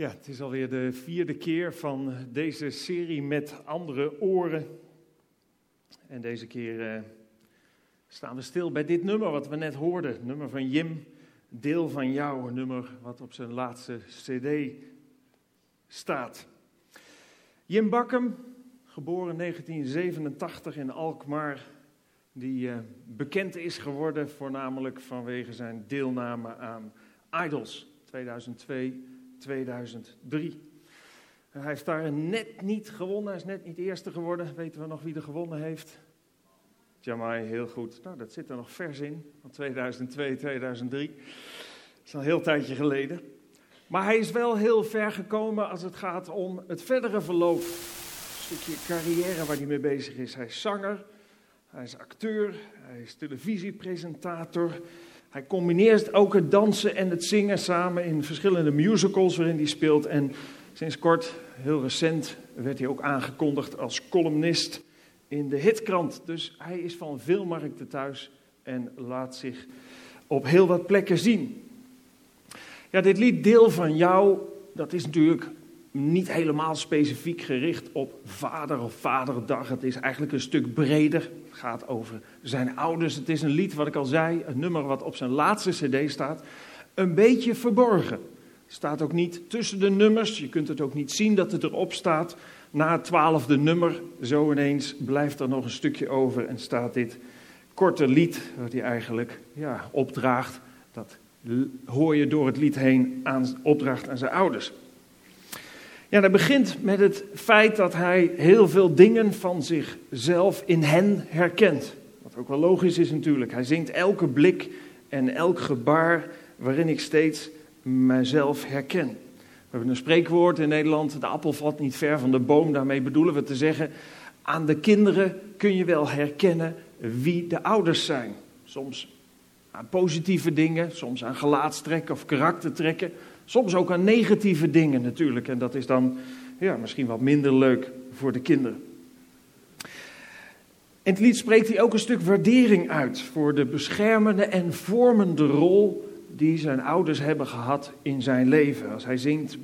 Ja, het is alweer de vierde keer van deze serie met andere oren. En deze keer uh, staan we stil bij dit nummer wat we net hoorden. Nummer van Jim, deel van jou. Een nummer wat op zijn laatste cd staat. Jim Bakkum, geboren 1987 in Alkmaar. Die uh, bekend is geworden voornamelijk vanwege zijn deelname aan Idols 2002 2003. Hij heeft daar net niet gewonnen, hij is net niet eerste geworden. Weten we nog wie er gewonnen heeft? Jamai, heel goed. Nou, dat zit er nog vers in, van 2002, 2003. Dat is al een heel tijdje geleden. Maar hij is wel heel ver gekomen als het gaat om het verdere verloop. Een stukje carrière waar hij mee bezig is. Hij is zanger, hij is acteur, hij is televisiepresentator. Hij combineert ook het dansen en het zingen samen in verschillende musicals waarin hij speelt. En sinds kort, heel recent, werd hij ook aangekondigd als columnist in de hitkrant. Dus hij is van veel markten thuis en laat zich op heel wat plekken zien. Ja, dit lied Deel van jou, dat is natuurlijk niet helemaal specifiek gericht op vader of vaderdag. Het is eigenlijk een stuk breder. Het gaat over zijn ouders. Het is een lied, wat ik al zei, een nummer wat op zijn laatste cd staat. Een beetje verborgen. Staat ook niet tussen de nummers. Je kunt het ook niet zien dat het erop staat. Na het twaalfde nummer, zo ineens, blijft er nog een stukje over en staat dit korte lied, wat hij eigenlijk ja, opdraagt. Dat hoor je door het lied heen aan opdracht aan zijn ouders. Ja, dat begint met het feit dat hij heel veel dingen van zichzelf in hen herkent. Wat ook wel logisch is natuurlijk. Hij zingt elke blik en elk gebaar waarin ik steeds mijzelf herken. We hebben een spreekwoord in Nederland, de appel valt niet ver van de boom. Daarmee bedoelen we te zeggen, aan de kinderen kun je wel herkennen wie de ouders zijn. Soms aan positieve dingen, soms aan gelaatstrekken of karaktertrekken. Soms ook aan negatieve dingen natuurlijk. En dat is dan ja, misschien wat minder leuk voor de kinderen. In het lied spreekt hij ook een stuk waardering uit voor de beschermende en vormende rol die zijn ouders hebben gehad in zijn leven. Als hij zingt,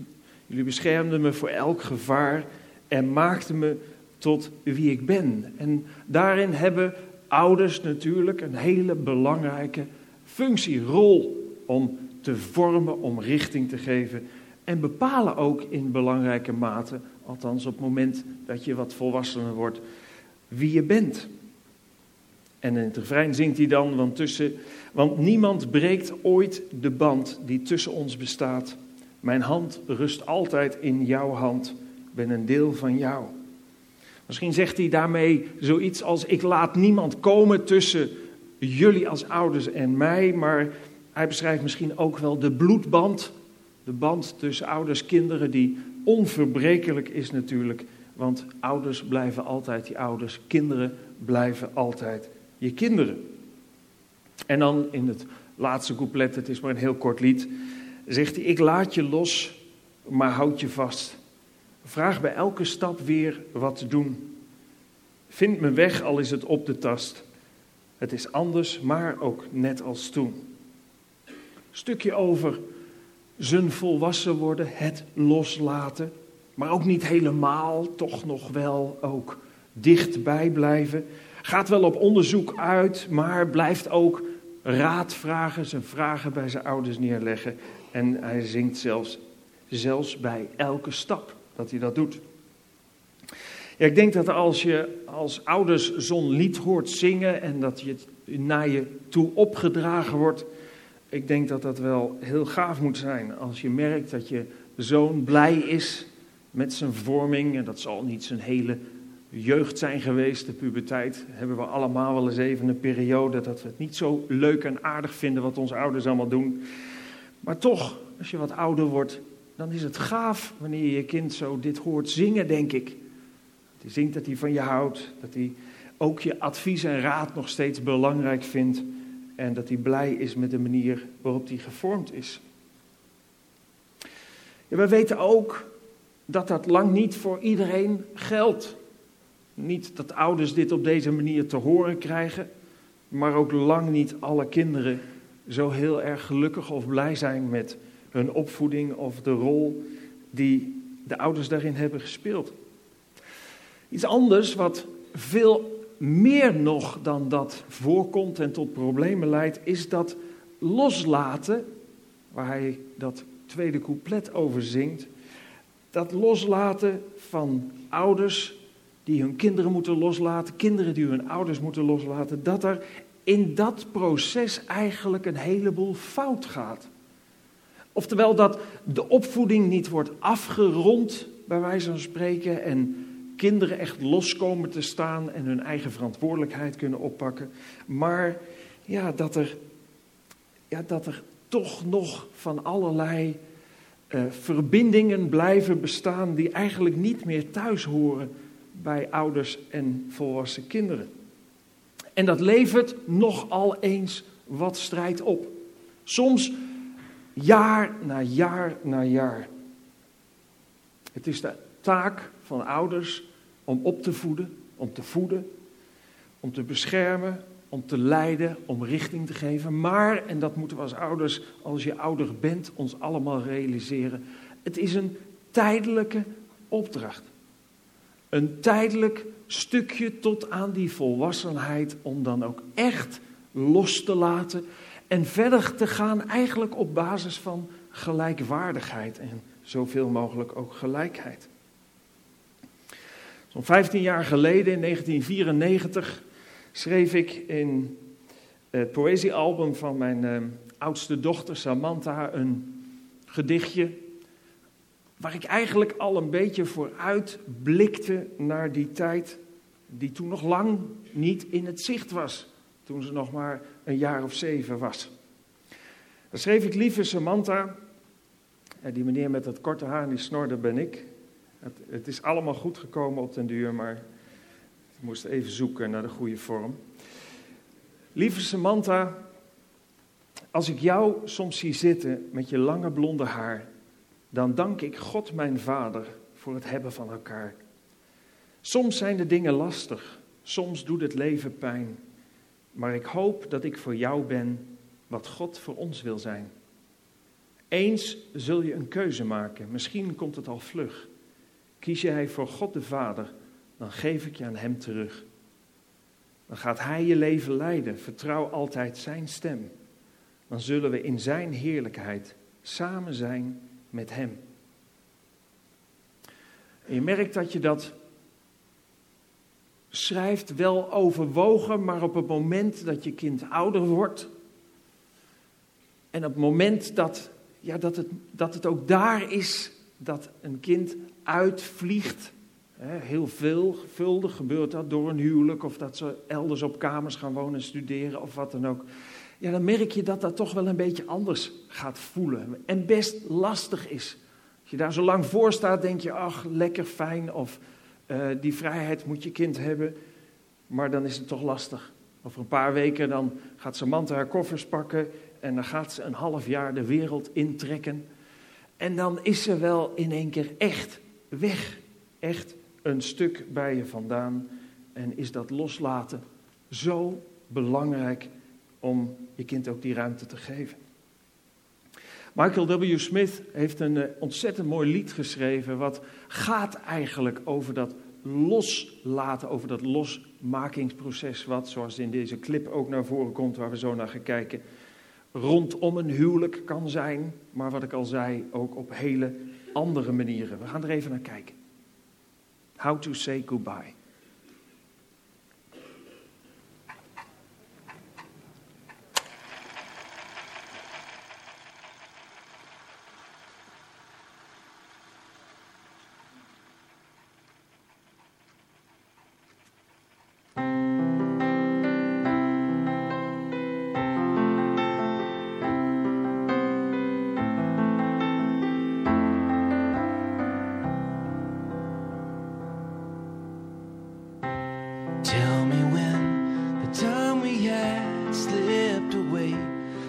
jullie beschermden me voor elk gevaar en maakten me tot wie ik ben. En daarin hebben ouders natuurlijk een hele belangrijke functie, rol om te vormen, om richting te geven. En bepalen ook in belangrijke mate, althans op het moment dat je wat volwassener wordt, wie je bent. En in het refrein zingt hij dan, want, tussen, want niemand breekt ooit de band die tussen ons bestaat. Mijn hand rust altijd in jouw hand, ben een deel van jou. Misschien zegt hij daarmee zoiets als: Ik laat niemand komen tussen jullie als ouders en mij, maar hij beschrijft misschien ook wel de bloedband. De band tussen ouders, kinderen, die onverbrekelijk is natuurlijk. Want ouders blijven altijd je ouders, kinderen blijven altijd je kinderen. En dan in het laatste couplet, het is maar een heel kort lied, zegt hij: Ik laat je los, maar houd je vast. Vraag bij elke stap weer wat te doen. Vind me weg, al is het op de tast. Het is anders, maar ook net als toen stukje over zijn volwassen worden, het loslaten. Maar ook niet helemaal, toch nog wel ook dichtbij blijven. Gaat wel op onderzoek uit, maar blijft ook raad vragen, zijn vragen bij zijn ouders neerleggen. En hij zingt zelfs, zelfs bij elke stap dat hij dat doet. Ja, ik denk dat als je als ouders zo'n lied hoort zingen en dat je het naar je toe opgedragen wordt, ik denk dat dat wel heel gaaf moet zijn als je merkt dat je zoon blij is met zijn vorming. En dat zal niet zijn hele jeugd zijn geweest, de puberteit. Hebben we allemaal wel eens even een periode dat we het niet zo leuk en aardig vinden wat onze ouders allemaal doen. Maar toch, als je wat ouder wordt, dan is het gaaf wanneer je je kind zo dit hoort zingen, denk ik. Dat hij zingt dat hij van je houdt, dat hij ook je advies en raad nog steeds belangrijk vindt. En dat hij blij is met de manier waarop hij gevormd is. Ja, we weten ook dat dat lang niet voor iedereen geldt. Niet dat ouders dit op deze manier te horen krijgen, maar ook lang niet alle kinderen zo heel erg gelukkig of blij zijn met hun opvoeding of de rol die de ouders daarin hebben gespeeld. Iets anders wat veel meer nog dan dat voorkomt en tot problemen leidt, is dat loslaten, waar hij dat tweede couplet over zingt, dat loslaten van ouders die hun kinderen moeten loslaten, kinderen die hun ouders moeten loslaten, dat er in dat proces eigenlijk een heleboel fout gaat. Oftewel dat de opvoeding niet wordt afgerond, bij wijze van spreken, en kinderen echt los komen te staan en hun eigen verantwoordelijkheid kunnen oppakken. Maar ja, dat er, ja, dat er toch nog van allerlei uh, verbindingen blijven bestaan die eigenlijk niet meer thuis horen bij ouders en volwassen kinderen. En dat levert nogal eens wat strijd op. Soms jaar na jaar na jaar. Het is de taak van ouders om op te voeden, om te voeden, om te beschermen, om te leiden, om richting te geven. Maar, en dat moeten we als ouders, als je ouder bent, ons allemaal realiseren. Het is een tijdelijke opdracht. Een tijdelijk stukje tot aan die volwassenheid om dan ook echt los te laten en verder te gaan eigenlijk op basis van gelijkwaardigheid en zoveel mogelijk ook gelijkheid. Zo'n 15 jaar geleden, in 1994, schreef ik in het poëziealbum van mijn eh, oudste dochter Samantha een gedichtje. Waar ik eigenlijk al een beetje vooruit blikte naar die tijd die toen nog lang niet in het zicht was. Toen ze nog maar een jaar of zeven was. Dan schreef ik, lieve Samantha, die meneer met dat korte haar en die snor, dat ben ik. Het, het, is allemaal goed gekomen op den duur, maar ik moest even zoeken naar de goede vorm. Lieve Samantha, als ik jou soms zie zitten met je lange blonde haar, dan dank ik God mijn Vader voor het hebben van elkaar. Soms zijn de dingen lastig, soms doet het leven pijn, maar ik hoop dat ik voor jou ben wat God voor ons wil zijn. Eens zul je een keuze maken, misschien komt het al vlug. Kies jij voor God de Vader, dan geef ik je aan Hem terug. Dan gaat Hij je leven leiden, vertrouw altijd Zijn stem. Dan zullen we in Zijn heerlijkheid samen zijn met Hem. Je merkt dat je dat schrijft wel overwogen, maar op het moment dat je kind ouder wordt en op het moment dat, ja, dat, het, dat het ook daar is dat een kind uitvliegt, heel veelvuldig gebeurt dat door een huwelijk of dat ze elders op kamers gaan wonen en studeren of wat dan ook. Ja, dan merk je dat dat toch wel een beetje anders gaat voelen en best lastig is. Als je daar zo lang voor staat, denk je, ach, lekker fijn of uh, die vrijheid moet je kind hebben, maar dan is het toch lastig. Over een paar weken dan gaat Samantha haar koffers pakken en dan gaat ze een half jaar de wereld intrekken. En dan is ze wel in één keer echt weg. Echt een stuk bij je vandaan. En is dat loslaten zo belangrijk om je kind ook die ruimte te geven. Michael W. Smith heeft een eh, ontzettend mooi lied geschreven. Wat gaat eigenlijk over dat loslaten, over dat losmakingsproces. Wat, zoals in deze clip ook naar voren komt, waar we zo naar gaan kijken rondom een huwelijk kan zijn, maar wat ik al zei, ook op hele andere manieren. We gaan er even naar kijken. How to say goodbye.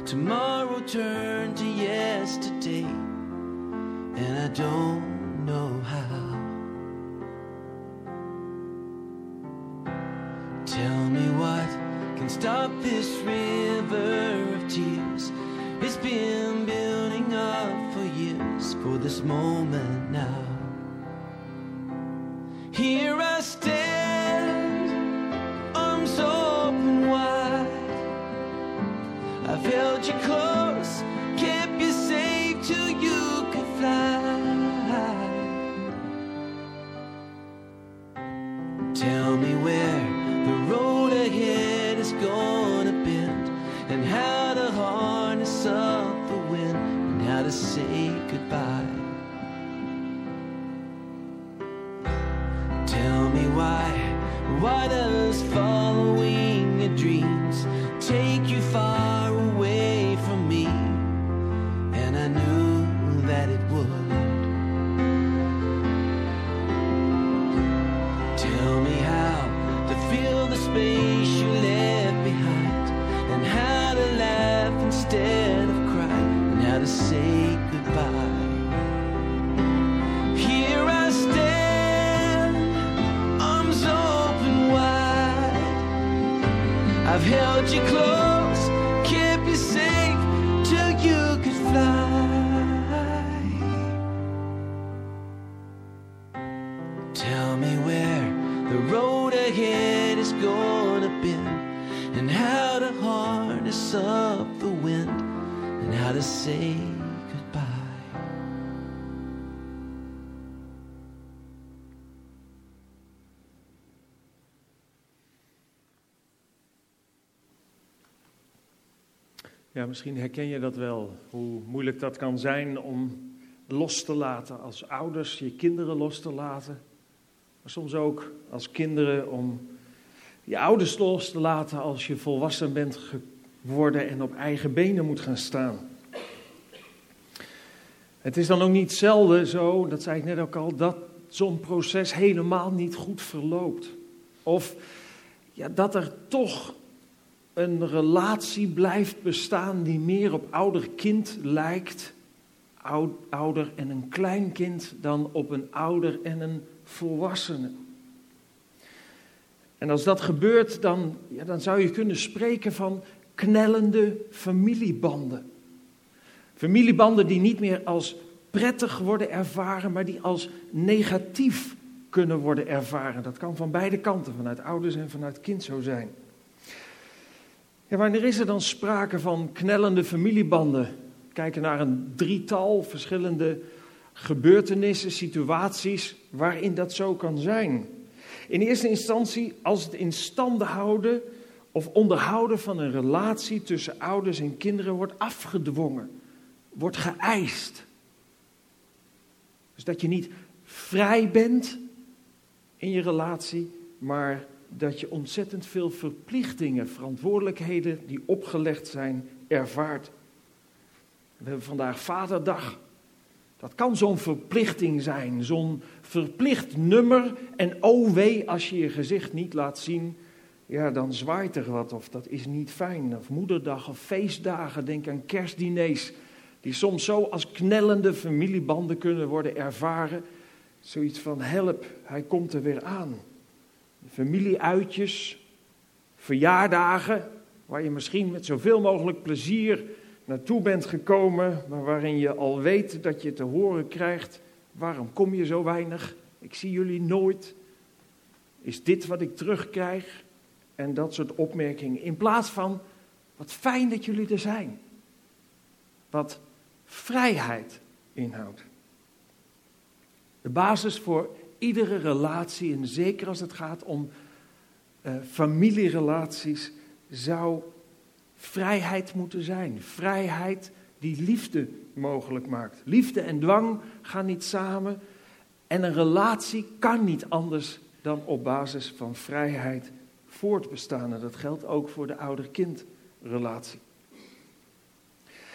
Tomorrow turned to yesterday, and I don't know how. Tell me what can stop this river of tears. It's been building up for years for this moment now. Misschien herken je dat wel, hoe moeilijk dat kan zijn om los te laten als ouders, je kinderen los te laten. Maar soms ook als kinderen om je ouders los te laten als je volwassen bent geworden en op eigen benen moet gaan staan. Het is dan ook niet zelden zo, dat zei ik net ook al, dat zo'n proces helemaal niet goed verloopt. Of ja, dat er toch een relatie blijft bestaan die meer op ouder-kind lijkt, oud, ouder en een kleinkind, dan op een ouder en een volwassene. En als dat gebeurt, dan, ja, dan zou je kunnen spreken van knellende familiebanden. Familiebanden die niet meer als prettig worden ervaren, maar die als negatief kunnen worden ervaren. Dat kan van beide kanten, vanuit ouders en vanuit kind zo zijn. Ja, wanneer is er dan sprake van knellende familiebanden? Kijken naar een drietal verschillende gebeurtenissen, situaties waarin dat zo kan zijn. In eerste instantie als het in stand houden of onderhouden van een relatie tussen ouders en kinderen wordt afgedwongen, wordt geëist. Dus dat je niet vrij bent in je relatie, maar dat je ontzettend veel verplichtingen, verantwoordelijkheden die opgelegd zijn, ervaart. We hebben vandaag Vaderdag. Dat kan zo'n verplichting zijn, zo'n verplicht nummer. En oh wee, als je je gezicht niet laat zien, ja, dan zwaait er wat. Of dat is niet fijn. Of moederdag of feestdagen, denk aan kerstdiners. Die soms zo als knellende familiebanden kunnen worden ervaren. Zoiets van help, hij komt er weer aan familieuitjes, verjaardagen, waar je misschien met zoveel mogelijk plezier naartoe bent gekomen, maar waarin je al weet dat je te horen krijgt: waarom kom je zo weinig? Ik zie jullie nooit. Is dit wat ik terugkrijg? En dat soort opmerkingen. In plaats van: wat fijn dat jullie er zijn. Wat vrijheid inhoudt. De basis voor iedere relatie, en zeker als het gaat om uh, familierelaties, zou vrijheid moeten zijn. Vrijheid die liefde mogelijk maakt. Liefde en dwang gaan niet samen. En een relatie kan niet anders dan op basis van vrijheid voortbestaan. En dat geldt ook voor de ouder-kind-relatie.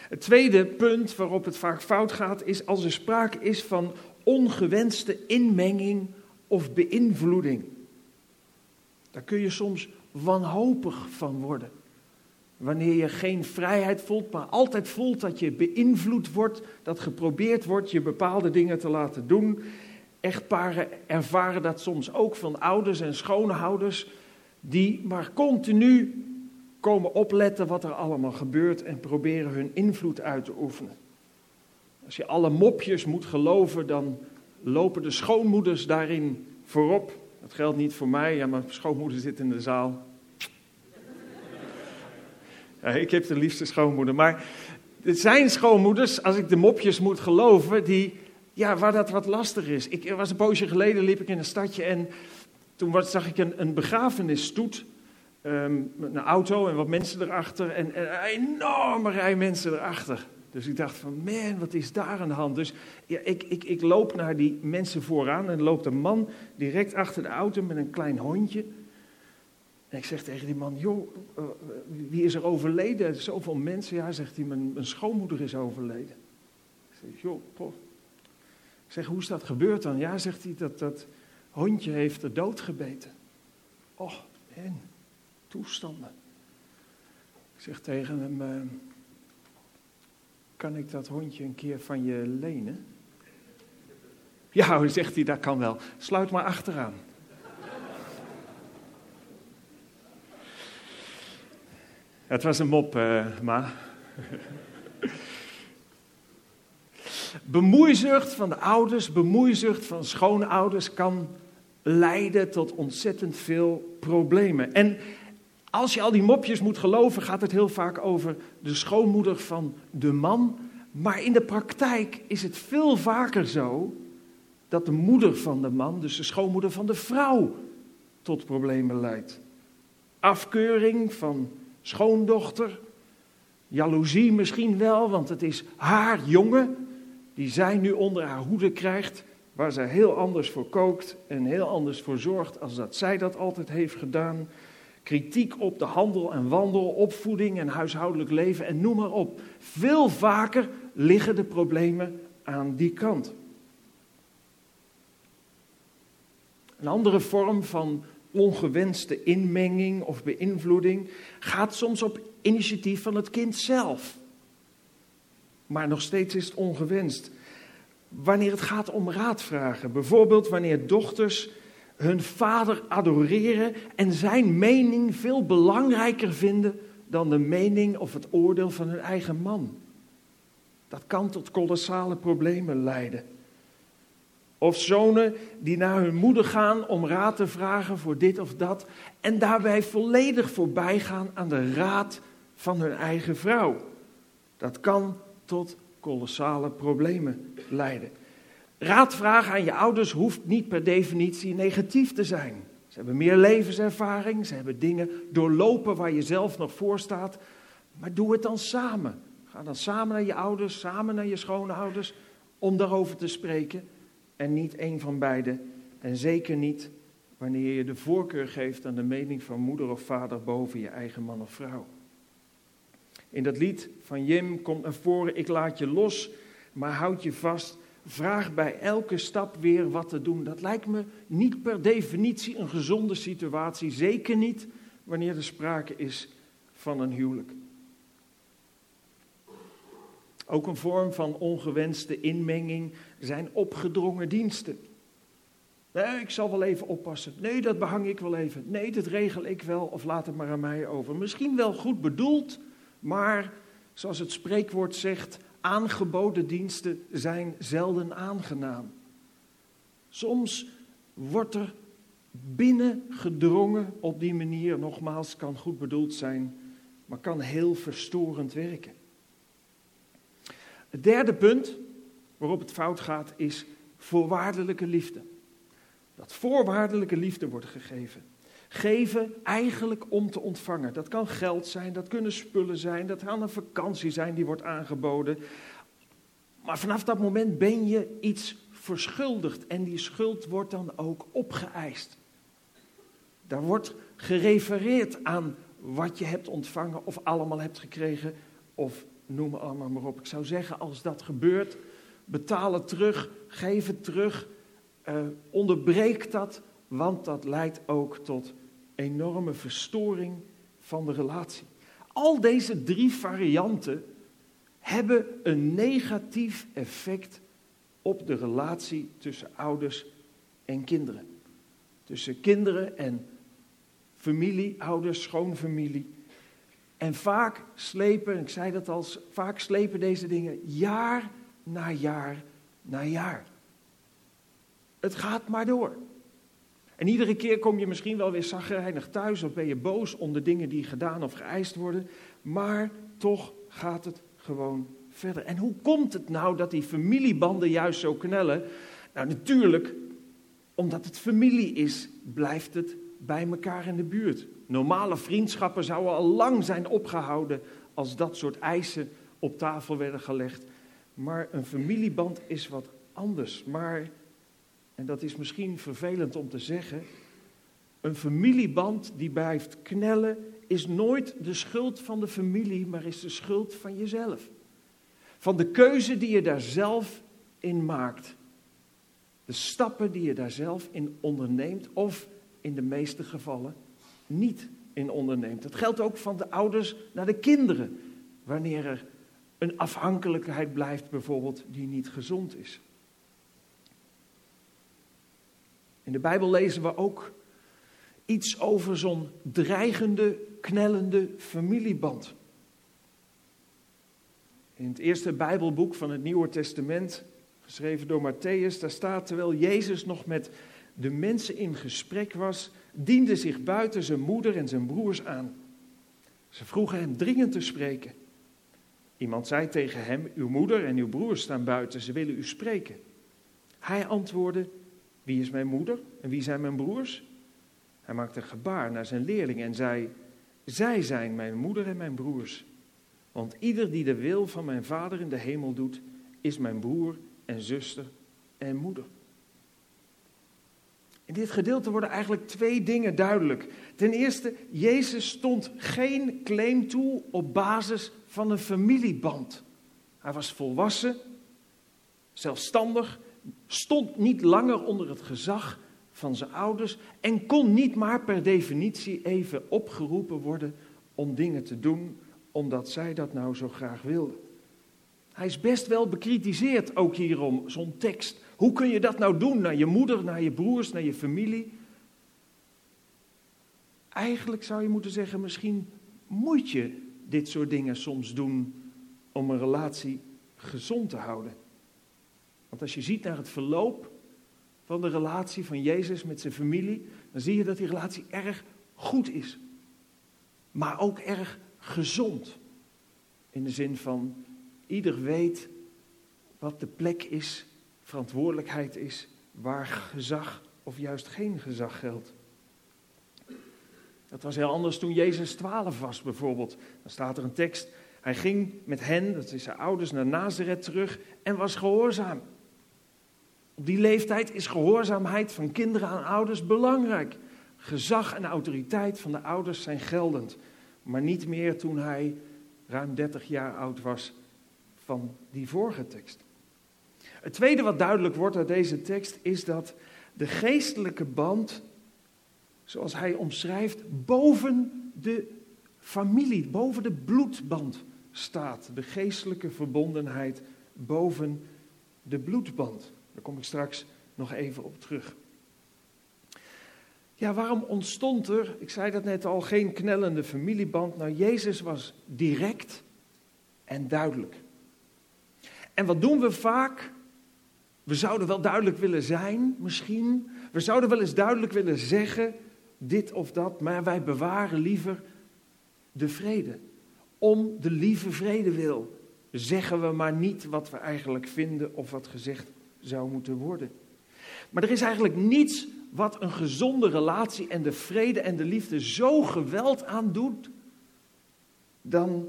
Het tweede punt waarop het vaak fout gaat, is als er sprake is van ongewenste inmenging of beïnvloeding. Daar kun je soms wanhopig van worden. Wanneer je geen vrijheid voelt, maar altijd voelt dat je beïnvloed wordt, dat geprobeerd wordt je bepaalde dingen te laten doen. Echtparen ervaren dat soms ook van ouders en schoonouders, die maar continu komen opletten wat er allemaal gebeurt en proberen hun invloed uit te oefenen. Als je alle mopjes moet geloven, dan lopen de schoonmoeders daarin voorop. Dat geldt niet voor mij, ja, mijn schoonmoeder zit in de zaal. Ik heb de liefste schoonmoeder, maar het zijn schoonmoeders, als ik de mopjes moet geloven, die, ja, waar dat wat lastig is. Ik was een poosje geleden, liep ik in een stadje en toen zag ik een, een begrafenisstoet. Um, een auto en wat mensen erachter en, en een enorme rij mensen erachter. Dus ik dacht van, man, wat is daar aan de hand? Dus ja, ik, ik, ik loop naar die mensen vooraan en loopt een man direct achter de auto met een klein hondje. En ik zeg tegen die man, joh, uh, wie is er overleden? Zoveel mensen. Ja, zegt hij, mijn, schoonmoeder is overleden. Ik zeg, joh, poh. Ik zeg, hoe is dat gebeurd dan? Ja, zegt hij, dat, dat hondje heeft er dood gebeten. Oh, en toestanden. Ik zeg tegen hem, uh, kan ik dat hondje een keer van je lenen? Ja, zegt hij, dat kan wel. Sluit maar achteraan. Het was een mop, uh, ma. bemoeizucht van de ouders, bemoeizucht van schoonouders kan leiden tot ontzettend veel problemen. En als je al die mopjes moet geloven, gaat het heel vaak over de schoonmoeder van de man. Maar in de praktijk is het veel vaker zo dat de moeder van de man, dus de schoonmoeder van de vrouw, tot problemen leidt. Afkeuring van schoondochter, jaloezie misschien wel, want het is haar jongen die zij nu onder haar hoede krijgt, waar zij heel anders voor kookt en heel anders voor zorgt als dat zij dat altijd heeft gedaan kritiek op de handel en wandel, opvoeding en huishoudelijk leven en noem maar op. Veel vaker liggen de problemen aan die kant. Een andere vorm van ongewenste inmenging of beïnvloeding gaat soms op initiatief van het kind zelf. Maar nog steeds is het ongewenst. Wanneer het gaat om raadvragen, bijvoorbeeld wanneer dochters hun vader adoreren en zijn mening veel belangrijker vinden dan de mening of het oordeel van hun eigen man. Dat kan tot kolossale problemen leiden. Of zonen die naar hun moeder gaan om raad te vragen voor dit of dat en daarbij volledig voorbij gaan aan de raad van hun eigen vrouw. Dat kan tot kolossale problemen leiden. Raad vragen aan je ouders hoeft niet per definitie negatief te zijn. Ze hebben meer levenservaring, ze hebben dingen doorlopen waar je zelf nog voor staat. Maar doe het dan samen. Ga dan samen naar je ouders, samen naar je schoonouders om daarover te spreken. En niet één van beiden. En zeker niet wanneer je de voorkeur geeft aan de mening van moeder of vader boven je eigen man of vrouw. In dat lied van Jim komt naar voren: Ik laat je los, maar houd je vast vraag bij elke stap weer wat te doen. Dat lijkt me niet per definitie een gezonde situatie. Zeker niet wanneer er sprake is van een huwelijk. Ook een vorm van ongewenste inmenging zijn opgedrongen diensten. Nee, ik zal wel even oppassen. Nee, dat behang ik wel even. Nee, dat regel ik wel of laat het maar aan mij over. Misschien wel goed bedoeld, maar zoals het spreekwoord zegt, aangeboden diensten zijn zelden aangenaam. Soms wordt er binnengedrongen op die manier, nogmaals, kan goed bedoeld zijn, maar kan heel verstorend werken. Het derde punt waarop het fout gaat is voorwaardelijke liefde. Dat voorwaardelijke liefde wordt gegeven. Geven eigenlijk om te ontvangen. Dat kan geld zijn, dat kunnen spullen zijn, dat kan een vakantie zijn die wordt aangeboden. Maar vanaf dat moment ben je iets verschuldigd en die schuld wordt dan ook opgeëist. Daar wordt gerefereerd aan wat je hebt ontvangen of allemaal hebt gekregen of noem allemaal maar op. Ik zou zeggen, als dat gebeurt, betaal het terug, geef het terug, uh, onderbreek dat, want dat leidt ook tot enorme verstoring van de relatie. Al deze drie varianten hebben een negatief effect op de relatie tussen ouders en kinderen. Tussen kinderen en familie, ouders, schoonfamilie. En vaak slepen, ik zei dat al, vaak slepen deze dingen jaar na jaar na jaar. Het gaat maar door. En iedere keer kom je misschien wel weer zagrijnig thuis of ben je boos om de dingen die gedaan of geëist worden. Maar toch gaat het gewoon verder. En hoe komt het nou dat die familiebanden juist zo knellen? Nou, natuurlijk, omdat het familie is, blijft het bij elkaar in de buurt. Normale vriendschappen zouden al lang zijn opgehouden als dat soort eisen op tafel werden gelegd. Maar een familieband is wat anders. Maar, en dat is misschien vervelend om te zeggen, een familieband die blijft knellen is nooit de schuld van de familie, maar is de schuld van jezelf. Van de keuze die je daar zelf in maakt. De stappen die je daar zelf in onderneemt of in de meeste gevallen niet in onderneemt. Dat geldt ook van de ouders naar de kinderen, wanneer er een afhankelijkheid blijft bijvoorbeeld die niet gezond is. In de Bijbel lezen we ook iets over zo'n dreigende, knellende familieband. In het eerste Bijbelboek van het Nieuwe Testament, geschreven door Matthäus, daar staat terwijl Jezus nog met de mensen in gesprek was, diende zich buiten zijn moeder en zijn broers aan. Ze vroegen hem dringend te spreken. Iemand zei tegen hem: Uw moeder en uw broers staan buiten, ze willen u spreken. Hij antwoordde: Wie is mijn moeder en wie zijn mijn broers? Hij maakte een gebaar naar zijn leerling en zei: Zij zijn mijn moeder en mijn broers. Want ieder die de wil van mijn vader in de hemel doet, is mijn broer en zuster en moeder. In dit gedeelte worden eigenlijk twee dingen duidelijk. Ten eerste, Jezus stond geen claim toe op basis van een familieband. Hij was volwassen, zelfstandig, stond niet langer onder het gezag van zijn ouders en kon niet maar per definitie even opgeroepen worden om dingen te doen omdat zij dat nou zo graag wilden. Hij is best wel bekritiseerd ook hierom, zo'n tekst. Hoe kun je dat nou doen naar je moeder, naar je broers, naar je familie? Eigenlijk zou je moeten zeggen, misschien moet je dit soort dingen soms doen om een relatie gezond te houden. Want als je ziet naar het verloop van de relatie van Jezus met zijn familie, dan zie je dat die relatie erg goed is. Maar ook erg gezond. In de zin van ieder weet wat de plek is, verantwoordelijkheid is, waar gezag of juist geen gezag geldt. Dat was heel anders toen Jezus 12 was bijvoorbeeld. Dan staat er een tekst. Hij ging met hen, dat is zijn ouders, naar Nazareth terug en was gehoorzaam. Op die leeftijd is gehoorzaamheid van kinderen aan ouders belangrijk. Gezag en autoriteit van de ouders zijn geldend. Maar niet meer toen hij ruim 30 jaar oud was van die vorige tekst. Het tweede wat duidelijk wordt uit deze tekst is dat de geestelijke band, zoals hij omschrijft, boven de familie, boven de bloedband staat. De geestelijke verbondenheid boven de bloedband. Daar kom ik straks nog even op terug. Ja, waarom ontstond er, ik zei dat net al, geen knellende familieband? Nou, Jezus was direct en duidelijk. En wat doen we vaak? We zouden wel duidelijk willen zijn, misschien. We zouden wel eens duidelijk willen zeggen, dit of dat, maar wij bewaren liever de vrede. Om de lieve vrede wil zeggen we maar niet wat we eigenlijk vinden of wat gezegd zou moeten worden. Maar er is eigenlijk niets wat een gezonde relatie en de vrede en de liefde zo geweld aan doet, dan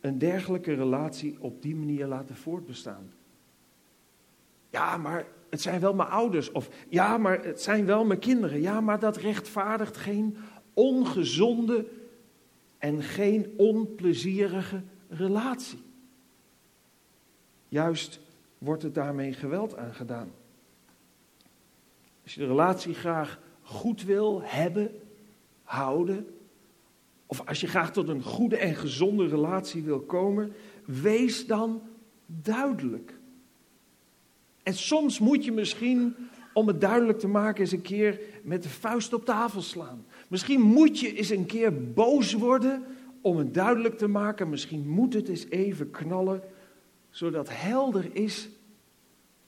een dergelijke relatie op die manier laten voortbestaan. Ja, maar het zijn wel mijn ouders. Of ja, maar het zijn wel mijn kinderen. Ja, maar dat rechtvaardigt geen ongezonde en geen onplezierige relatie. Juist wordt het daarmee geweld aangedaan. Als je de relatie graag goed wil hebben, houden, of als je graag tot een goede en gezonde relatie wil komen, wees dan duidelijk. En soms moet je misschien, om het duidelijk te maken, eens een keer met de vuist op tafel slaan. Misschien moet je eens een keer boos worden om het duidelijk te maken. Misschien moet het eens even knallen zodat helder is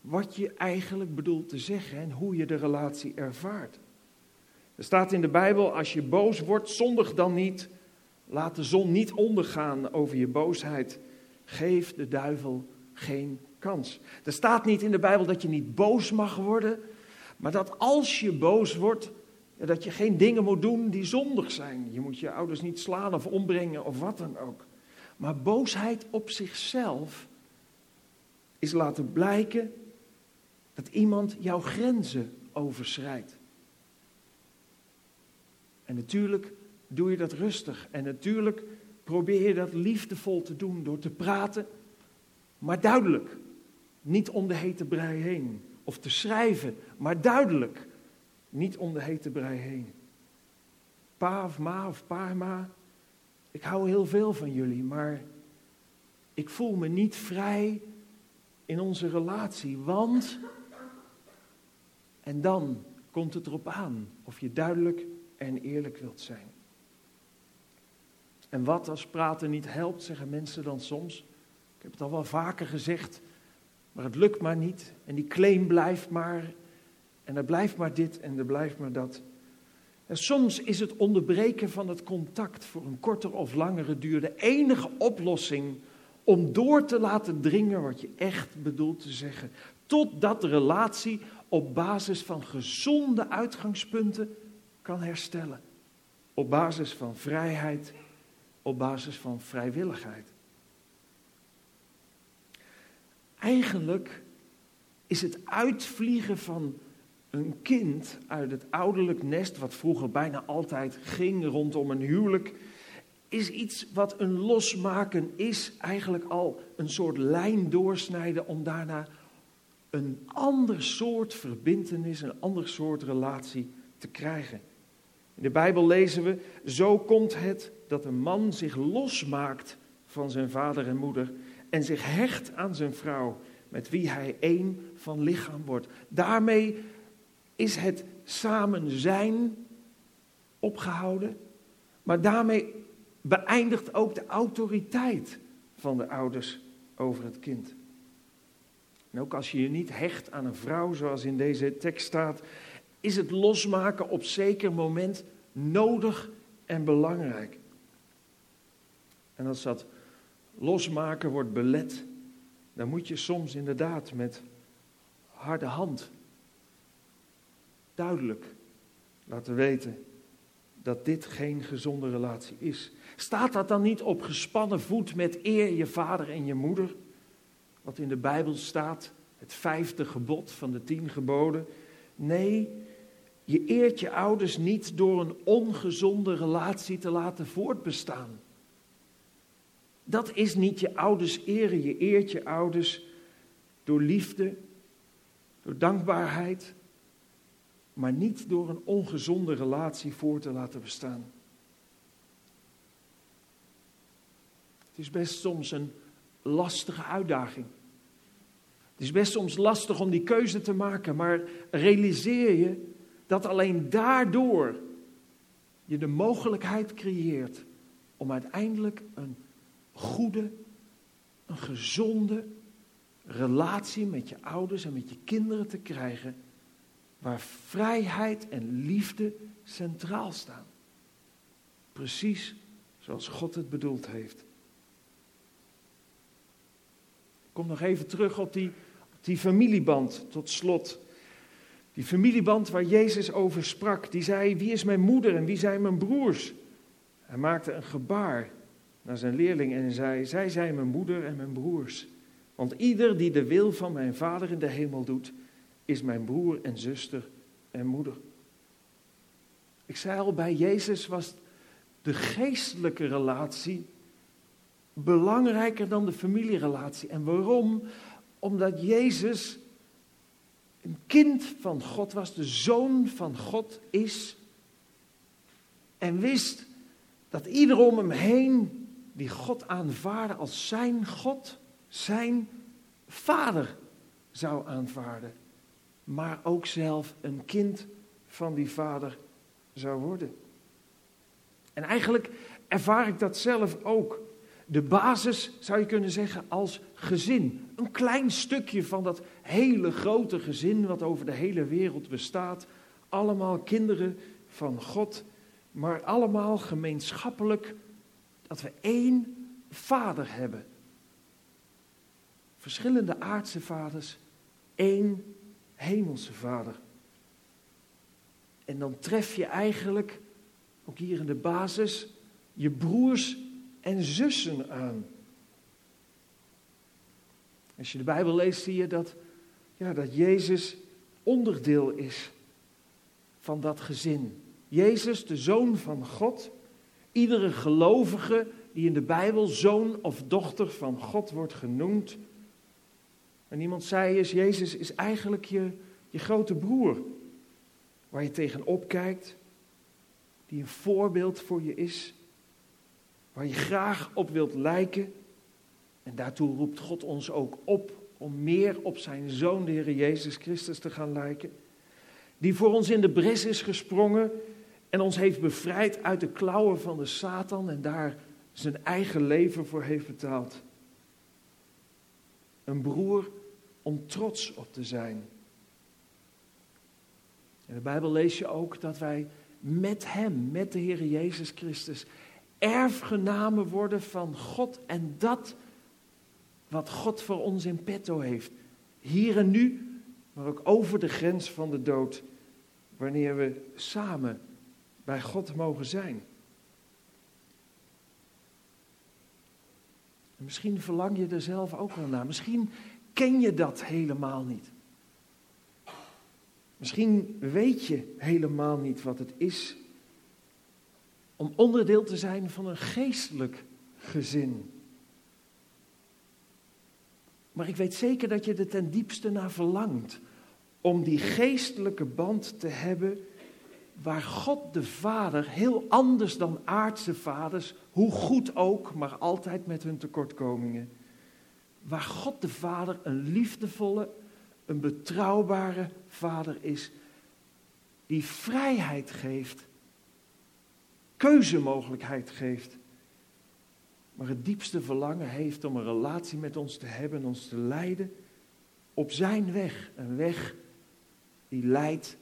wat je eigenlijk bedoelt te zeggen en hoe je de relatie ervaart. Er staat in de Bijbel, als je boos wordt, zondig dan niet. Laat de zon niet ondergaan over je boosheid. Geef de duivel geen kans. Er staat niet in de Bijbel dat je niet boos mag worden, maar dat als je boos wordt, dat je geen dingen moet doen die zondig zijn. Je moet je ouders niet slaan of ombrengen of wat dan ook. Maar boosheid op zichzelf is laten blijken dat iemand jouw grenzen overschrijdt. En natuurlijk doe je dat rustig. En natuurlijk probeer je dat liefdevol te doen door te praten, maar duidelijk. Niet om de hete brei heen. Of te schrijven, maar duidelijk. Niet om de hete brei heen. Pa of ma of ma, ik hou heel veel van jullie, maar ik voel me niet vrij in onze relatie, want. En dan komt het erop aan of je duidelijk en eerlijk wilt zijn. En wat als praten niet helpt, zeggen mensen dan soms. Ik heb het al wel vaker gezegd, maar het lukt maar niet. En die claim blijft maar. En er blijft maar dit en er blijft maar dat. En soms is het onderbreken van het contact voor een kortere of langere duur de enige oplossing om door te laten dringen wat je echt bedoelt te zeggen. Totdat de relatie op basis van gezonde uitgangspunten kan herstellen. Op basis van vrijheid, op basis van vrijwilligheid. Eigenlijk is het uitvliegen van een kind uit het ouderlijk nest, wat vroeger bijna altijd ging rondom een huwelijk, is iets wat een losmaken is, eigenlijk al een soort lijn doorsnijden om daarna een ander soort verbintenis, een ander soort relatie te krijgen. In de Bijbel lezen we, zo komt het dat een man zich losmaakt van zijn vader en moeder en zich hecht aan zijn vrouw, met wie hij één van lichaam wordt. Daarmee is het samen zijn opgehouden, maar daarmee beëindigt ook de autoriteit van de ouders over het kind. En ook als je je niet hecht aan een vrouw, zoals in deze tekst staat, is het losmaken op zeker moment nodig en belangrijk. En als dat losmaken wordt belet, dan moet je soms inderdaad met harde hand duidelijk laten weten dat dit geen gezonde relatie is. Staat dat dan niet op gespannen voet met eer je vader en je moeder? Wat in de Bijbel staat, het vijfde gebod van de tien geboden. Nee, je eert je ouders niet door een ongezonde relatie te laten voortbestaan. Dat is niet je ouders eren. Je eert je ouders door liefde, door dankbaarheid, maar niet door een ongezonde relatie voor te laten bestaan. Het is best soms een lastige uitdaging. Het is best soms lastig om die keuze te maken, maar realiseer je dat alleen daardoor je de mogelijkheid creëert om uiteindelijk een goede, een gezonde relatie met je ouders en met je kinderen te krijgen, waar vrijheid en liefde centraal staan. Precies zoals God het bedoeld heeft. Ik kom nog even terug op die, die familieband tot slot. Die familieband waar Jezus over sprak, die zei, wie is mijn moeder en wie zijn mijn broers? Hij maakte een gebaar naar zijn leerling en zei, zij zijn mijn moeder en mijn broers. Want ieder die de wil van mijn vader in de hemel doet, is mijn broer en zuster en moeder. Ik zei al, bij Jezus was de geestelijke relatie belangrijker dan de familierelatie. En waarom? Omdat Jezus een kind van God was, de zoon van God is. En wist dat ieder om hem heen die God aanvaarde als zijn God, zijn vader zou aanvaarden. Maar ook zelf een kind van die vader zou worden. En eigenlijk ervaar ik dat zelf ook. de basis, zou je kunnen zeggen, als gezin. Een klein stukje van dat hele grote gezin wat over de hele wereld bestaat. Allemaal kinderen van God, maar allemaal gemeenschappelijk dat we één vader hebben. Verschillende aardse vaders, één hemelse vader. En dan tref je eigenlijk, ook hier in de basis, je broers en zussen aan. Als je de Bijbel leest, zie je dat, ja, dat Jezus onderdeel is van dat gezin. Jezus, de zoon van God, iedere gelovige die in de Bijbel zoon of dochter van God wordt genoemd. En iemand zei is, Jezus is eigenlijk je, je grote broer, waar je tegenop kijkt, die een voorbeeld voor je is, waar je graag op wilt lijken. En daartoe roept God ons ook op om meer op zijn zoon, de Heer Jezus Christus, te gaan lijken. Die voor ons in de bres is gesprongen en ons heeft bevrijd uit de klauwen van de Satan en daar zijn eigen leven voor heeft betaald. Een broer om trots op te zijn. In de Bijbel lees je ook dat wij met Hem, met de Heer Jezus Christus, erfgenamen worden van God en dat wat God voor ons in petto heeft. Hier en nu, maar ook over de grens van de dood, wanneer we samen bij God mogen zijn. En misschien verlang je er zelf ook wel naar. Misschien ken je dat helemaal niet. Misschien weet je helemaal niet wat het is om onderdeel te zijn van een geestelijk gezin. Maar ik weet zeker dat je er ten diepste naar verlangt om die geestelijke band te hebben waar God de Vader, heel anders dan aardse vaders, hoe goed ook, maar altijd met hun tekortkomingen, waar God de Vader een liefdevolle, een betrouwbare Vader is, die vrijheid geeft, keuzemogelijkheid geeft, maar het diepste verlangen heeft om een relatie met ons te hebben, ons te leiden op zijn weg, een weg die leidt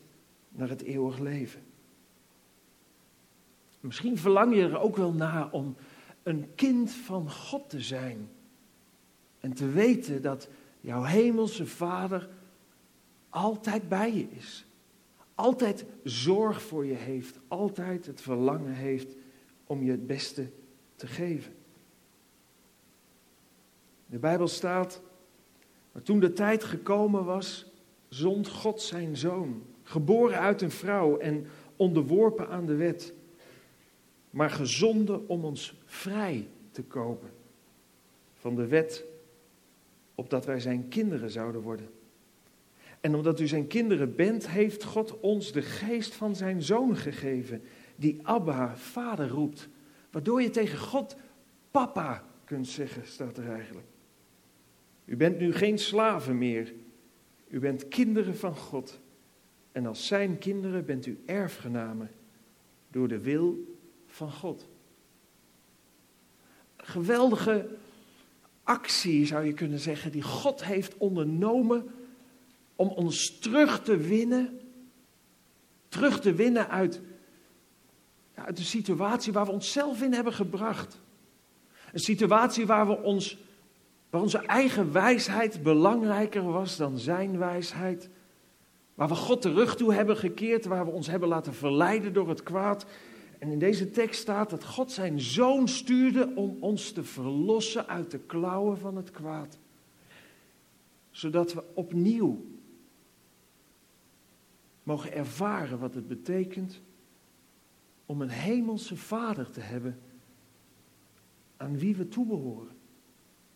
naar het eeuwig leven. Misschien verlang je er ook wel naar om een kind van God te zijn. En te weten dat jouw hemelse Vader altijd bij je is. Altijd zorg voor je heeft. Altijd het verlangen heeft om je het beste te geven. De Bijbel staat, maar toen de tijd gekomen was, zond God zijn zoon, geboren uit een vrouw en onderworpen aan de wet, maar gezonden om ons vrij te kopen van de wet, opdat wij zijn kinderen zouden worden. En omdat u zijn kinderen bent, heeft God ons de geest van zijn zoon gegeven, die Abba, vader roept, waardoor je tegen God papa kunt zeggen, staat er eigenlijk. U bent nu geen slaven meer, u bent kinderen van God. En als zijn kinderen bent u erfgenamen door de wil van God. Geweldige actie zou je kunnen zeggen, die God heeft ondernomen om ons terug te winnen, terug te winnen uit, uit de situatie waar we onszelf in hebben gebracht. Een situatie waar we ons, waar onze eigen wijsheid belangrijker was dan zijn wijsheid. Waar we God de rug toe hebben gekeerd, waar we ons hebben laten verleiden door het kwaad. En in deze tekst staat dat God zijn zoon stuurde om ons te verlossen uit de klauwen van het kwaad. Zodat we opnieuw mogen ervaren wat het betekent om een hemelse vader te hebben aan wie we toebehoren.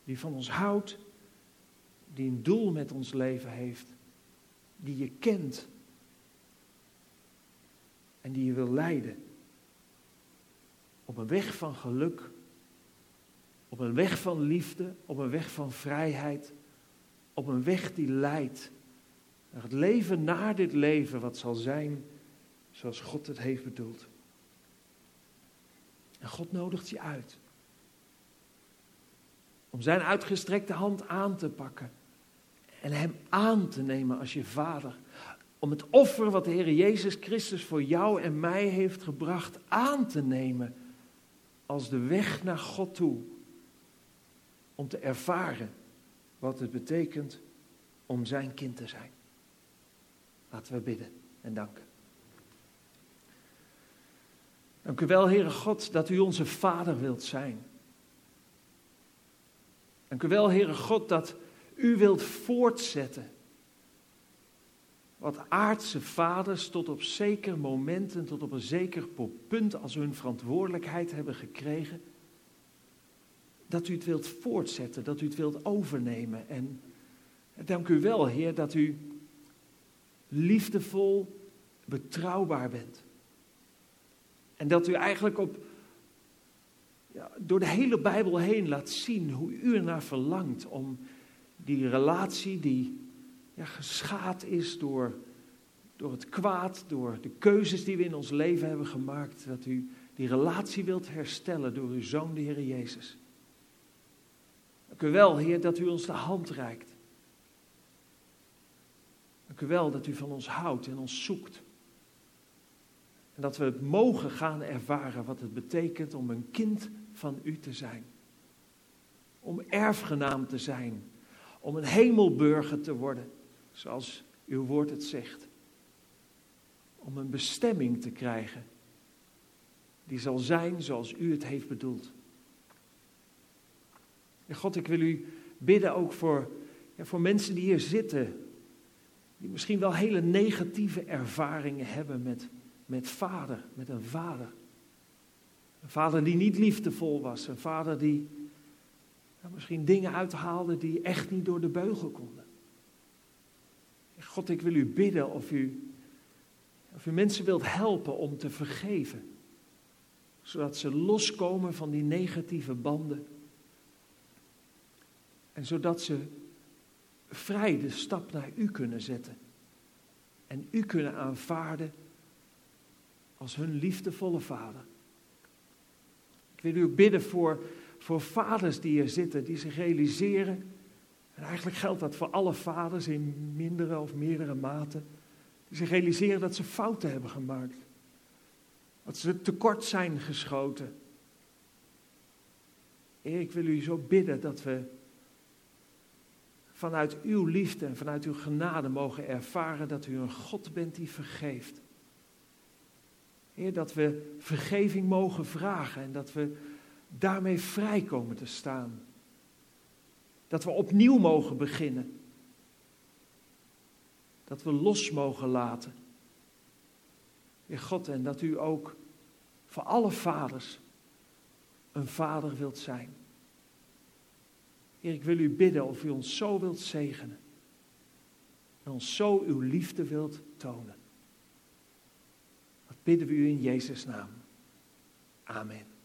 Die van ons houdt, die een doel met ons leven heeft, die je kent en die je wil leiden. Op een weg van geluk, op een weg van liefde, op een weg van vrijheid, op een weg die leidt naar het leven na dit leven, wat zal zijn zoals God het heeft bedoeld. En God nodigt je uit. Om zijn uitgestrekte hand aan te pakken. En hem aan te nemen als je vader. Om het offer wat de Heer Jezus Christus voor jou en mij heeft gebracht aan te nemen als de weg naar God toe. Om te ervaren wat het betekent om zijn kind te zijn. Laten we bidden en danken. Dank u wel, Heere God, dat u onze Vader wilt zijn. Dank u wel, Heere God, dat u wilt voortzetten. Wat aardse vaders tot op zeker momenten, tot op een zeker punt als hun verantwoordelijkheid hebben gekregen, dat u het wilt voortzetten, dat u het wilt overnemen. En dank u wel, Heer, dat u liefdevol, betrouwbaar bent. En dat u eigenlijk op, ja, door de hele Bijbel heen laat zien hoe u ernaar verlangt om die relatie die ja, geschaad is door, door het kwaad, door de keuzes die we in ons leven hebben gemaakt, dat u die relatie wilt herstellen door uw Zoon, de Heer Jezus. Dank u wel, Heer, dat u ons de hand reikt. Dank u wel dat u van ons houdt en ons zoekt. En dat we het mogen gaan ervaren wat het betekent om een kind van u te zijn. Om erfgenaam te zijn. Om een hemelburger te worden, zoals uw woord het zegt. Om een bestemming te krijgen die zal zijn zoals u het heeft bedoeld. En God, ik wil u bidden ook voor, ja, voor mensen die hier zitten, die misschien wel hele negatieve ervaringen hebben met met vader, met een vader. Een vader die niet liefdevol was, een vader die misschien dingen uithaalde die echt niet door de beugel konden. God, ik wil u bidden of u, of u mensen wilt helpen om te vergeven, zodat ze loskomen van die negatieve banden. En zodat ze vrij de stap naar u kunnen zetten. En u kunnen aanvaarden als hun liefdevolle vader. Ik wil u bidden voor, voor vaders die hier zitten, die zich realiseren, en eigenlijk geldt dat voor alle vaders in mindere of meerdere mate, die zich realiseren dat ze fouten hebben gemaakt. Dat ze tekort zijn geschoten. Heer, ik wil u zo bidden dat we vanuit uw liefde en vanuit uw genade mogen ervaren dat u een God bent die vergeeft. Heer, dat we vergeving mogen vragen en dat we daarmee vrij komen te staan. Dat we opnieuw mogen beginnen. Dat we los mogen laten. Heer God, en dat u ook voor alle vaders een vader wilt zijn. Heer, ik wil u bidden of u ons zo wilt zegenen. En ons zo uw liefde wilt tonen bidden we u in Jezus' naam. Amen.